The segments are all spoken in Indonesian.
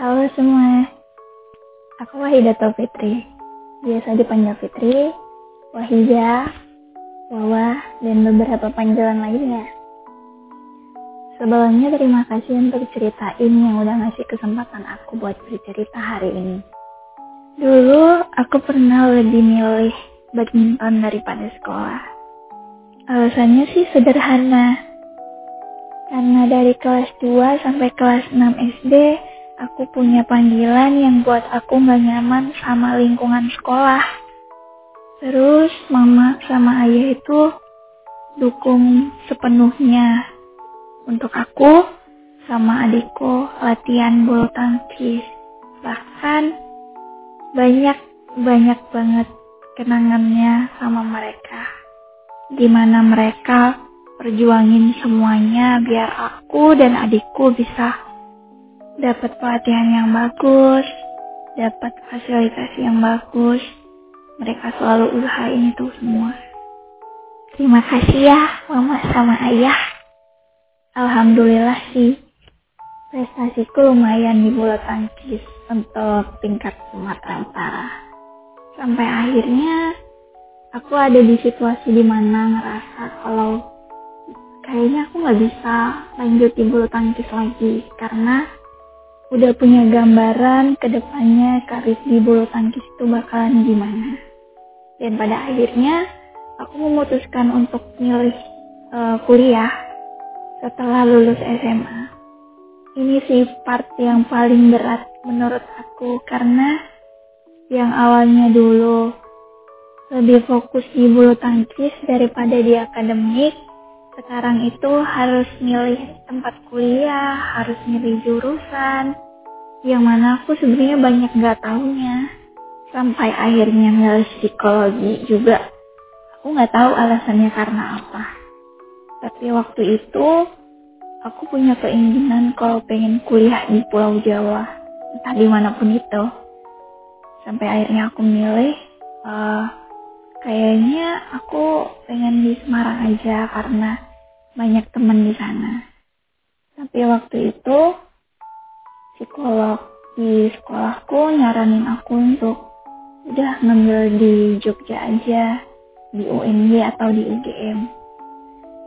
Halo semua, aku Wahidatul Fitri. Biasa dipanggil Fitri, Wahida, Wawa, dan beberapa panggilan lainnya. Sebelumnya terima kasih untuk ceritain yang udah ngasih kesempatan aku buat bercerita hari ini. Dulu aku pernah lebih milih badminton daripada sekolah. Alasannya sih sederhana. Karena dari kelas 2 sampai kelas 6 SD, aku punya panggilan yang buat aku gak nyaman sama lingkungan sekolah. Terus mama sama ayah itu dukung sepenuhnya untuk aku sama adikku latihan bulu tangkis. Bahkan banyak banyak banget kenangannya sama mereka. Gimana mereka perjuangin semuanya biar aku dan adikku bisa dapat pelatihan yang bagus, dapat fasilitas yang bagus. Mereka selalu usahain itu semua. Terima kasih ya mama sama ayah. Alhamdulillah sih prestasiku lumayan di bulu tangkis untuk tingkat Sumatera Utara. Sampai akhirnya aku ada di situasi di mana ngerasa kalau kayaknya aku nggak bisa lanjut di bulu tangkis lagi karena udah punya gambaran ke depannya karir di bulu tangkis itu bakalan gimana. Dan pada akhirnya aku memutuskan untuk milih uh, kuliah setelah lulus SMA. Ini sih part yang paling berat menurut aku karena yang awalnya dulu lebih fokus di bulu tangkis daripada di akademik sekarang itu harus milih tempat kuliah, harus milih jurusan, yang mana aku sebenarnya banyak nggak tahunya. Sampai akhirnya milih psikologi juga, aku nggak tahu alasannya karena apa. Tapi waktu itu aku punya keinginan kalau pengen kuliah di Pulau Jawa, entah di mana pun itu. Sampai akhirnya aku milih uh, kayaknya aku pengen di Semarang aja karena banyak teman di sana. Tapi waktu itu psikolog di sekolahku nyaranin aku untuk udah ngambil di Jogja aja, di UNY atau di UGM.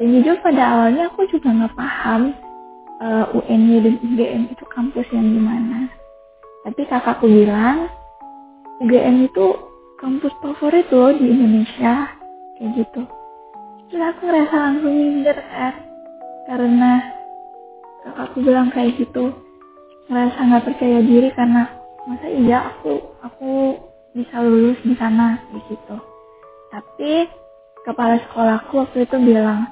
Dan jujur pada awalnya aku juga nggak paham uh, eh, UNY dan UGM itu kampus yang gimana. Tapi kakakku bilang UGM itu kampus favorit loh di Indonesia, kayak gitu terus aku ngerasa langsung minder kan karena kakakku bilang kayak gitu. Ngerasa nggak percaya diri karena masa iya aku aku bisa lulus di sana? Di situ tapi kepala sekolahku waktu itu bilang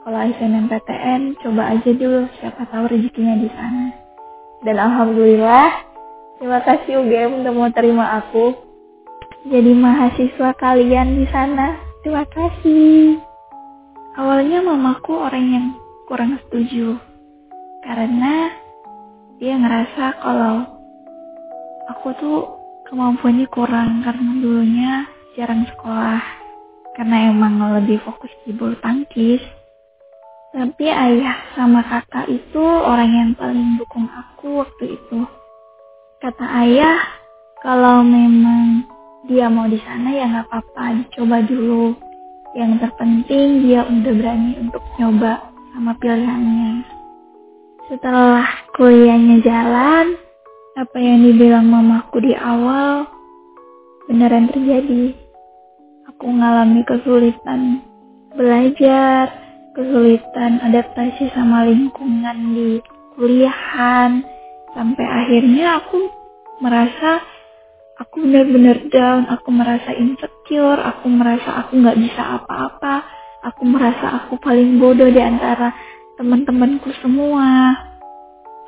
kalau SNMPTN coba aja dulu siapa tahu rezekinya di sana. Dan alhamdulillah terima kasih UGM udah mau terima aku. Jadi mahasiswa kalian di sana terima kasih Awalnya mamaku orang yang kurang setuju karena dia ngerasa kalau aku tuh kemampuannya kurang karena dulunya jarang sekolah karena emang lebih fokus di bulu tangkis. Tapi ayah sama kakak itu orang yang paling dukung aku waktu itu. Kata ayah, kalau memang dia mau di sana ya nggak apa-apa, dicoba dulu yang terpenting dia udah berani untuk nyoba sama pilihannya. Setelah kuliahnya jalan, apa yang dibilang mamaku di awal beneran terjadi. Aku ngalami kesulitan belajar, kesulitan adaptasi sama lingkungan di kuliahan, sampai akhirnya aku merasa aku benar-benar down, aku merasa insecure, aku merasa aku nggak bisa apa-apa, aku merasa aku paling bodoh di antara teman-temanku semua.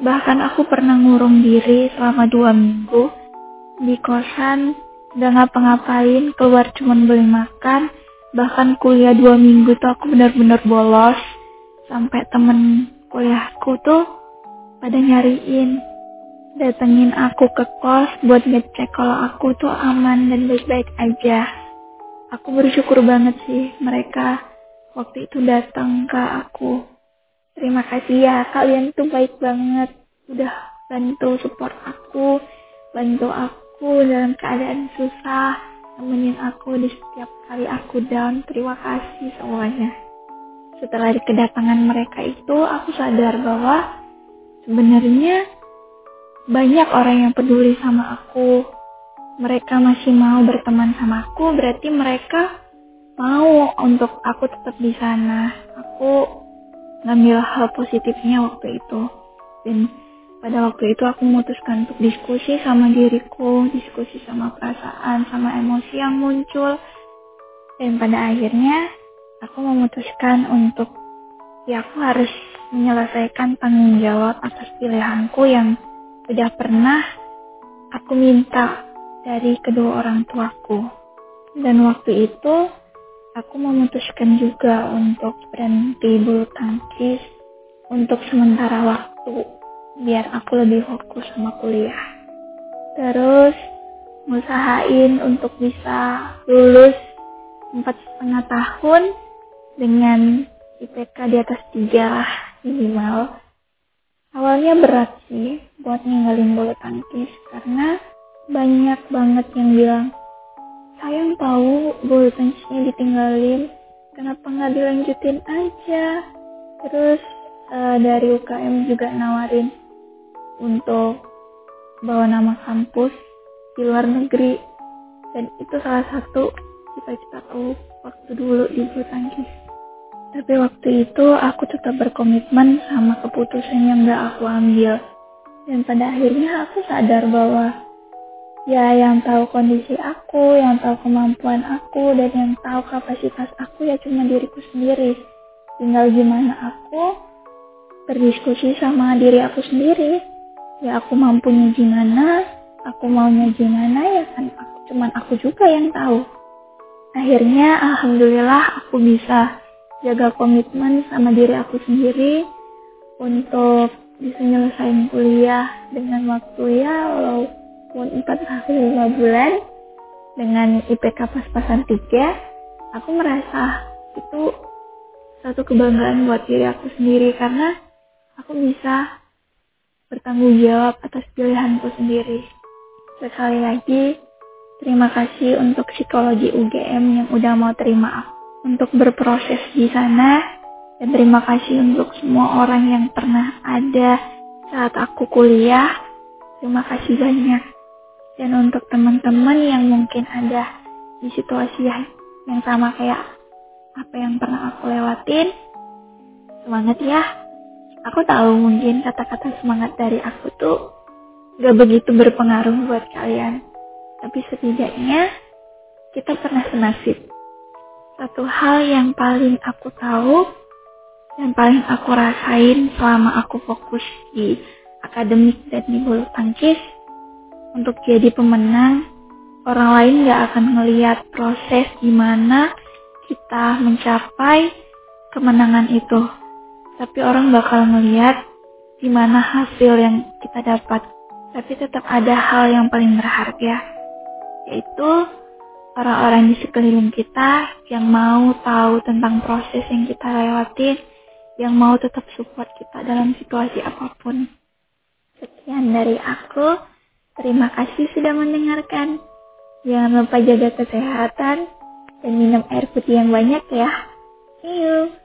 Bahkan aku pernah ngurung diri selama dua minggu di kosan, gak ngapa-ngapain, keluar cuma beli makan, bahkan kuliah dua minggu tuh aku benar-benar bolos, sampai temen kuliahku tuh pada nyariin datengin aku ke kos buat ngecek kalau aku tuh aman dan baik-baik aja. Aku bersyukur banget sih mereka waktu itu datang ke aku. Terima kasih ya, kalian tuh baik banget. Udah bantu support aku, bantu aku dalam keadaan susah, nemenin aku di setiap kali aku down. Terima kasih semuanya. Setelah kedatangan mereka itu, aku sadar bahwa sebenarnya banyak orang yang peduli sama aku. Mereka masih mau berteman sama aku, berarti mereka mau untuk aku tetap di sana. Aku ngambil hal positifnya waktu itu. Dan pada waktu itu aku memutuskan untuk diskusi sama diriku, diskusi sama perasaan, sama emosi yang muncul. Dan pada akhirnya aku memutuskan untuk ya aku harus menyelesaikan tanggung jawab atas pilihanku yang sudah pernah aku minta dari kedua orang tuaku. Dan waktu itu aku memutuskan juga untuk berhenti bulu tangkis untuk sementara waktu biar aku lebih fokus sama kuliah. Terus ngusahain untuk bisa lulus empat setengah tahun dengan IPK di atas tiga lah minimal. Awalnya berat sih buat ninggalin bulu tangkis karena banyak banget yang bilang sayang tahu bulu tangkisnya ditinggalin kenapa nggak dilanjutin aja? Terus uh, dari UKM juga nawarin untuk bawa nama kampus di luar negeri. Dan itu salah satu cita-cita aku waktu dulu di bulu tangkis tapi waktu itu aku tetap berkomitmen sama keputusan yang gak aku ambil. Dan pada akhirnya aku sadar bahwa ya yang tahu kondisi aku yang tahu kemampuan aku dan yang tahu kapasitas aku ya cuma diriku sendiri. Tinggal gimana aku berdiskusi sama diri aku sendiri. Ya aku mampunya gimana aku maunya gimana ya kan aku cuman aku juga yang tahu. Akhirnya alhamdulillah aku bisa jaga komitmen sama diri aku sendiri untuk bisa nyelesain kuliah dengan waktu ya walaupun 4 tahun 5 bulan dengan IPK pas-pasan 3 aku merasa itu satu kebanggaan buat diri aku sendiri karena aku bisa bertanggung jawab atas pilihanku sendiri. Sekali lagi, terima kasih untuk psikologi UGM yang udah mau terima aku untuk berproses di sana. Dan terima kasih untuk semua orang yang pernah ada saat aku kuliah. Terima kasih banyak. Dan untuk teman-teman yang mungkin ada di situasi yang sama kayak apa yang pernah aku lewatin, semangat ya. Aku tahu mungkin kata-kata semangat dari aku tuh gak begitu berpengaruh buat kalian. Tapi setidaknya kita pernah senasib. Satu hal yang paling aku tahu dan paling aku rasain selama aku fokus di akademik dan di bulu tangkis untuk jadi pemenang, orang lain gak akan ngeliat proses gimana kita mencapai kemenangan itu tapi orang bakal melihat gimana hasil yang kita dapat. Tapi tetap ada hal yang paling berharga, yaitu orang-orang di sekeliling kita yang mau tahu tentang proses yang kita lewatin, yang mau tetap support kita dalam situasi apa pun. Sekian dari aku. Terima kasih sudah mendengarkan. Jangan lupa jaga kesehatan dan minum air putih yang banyak ya. See you.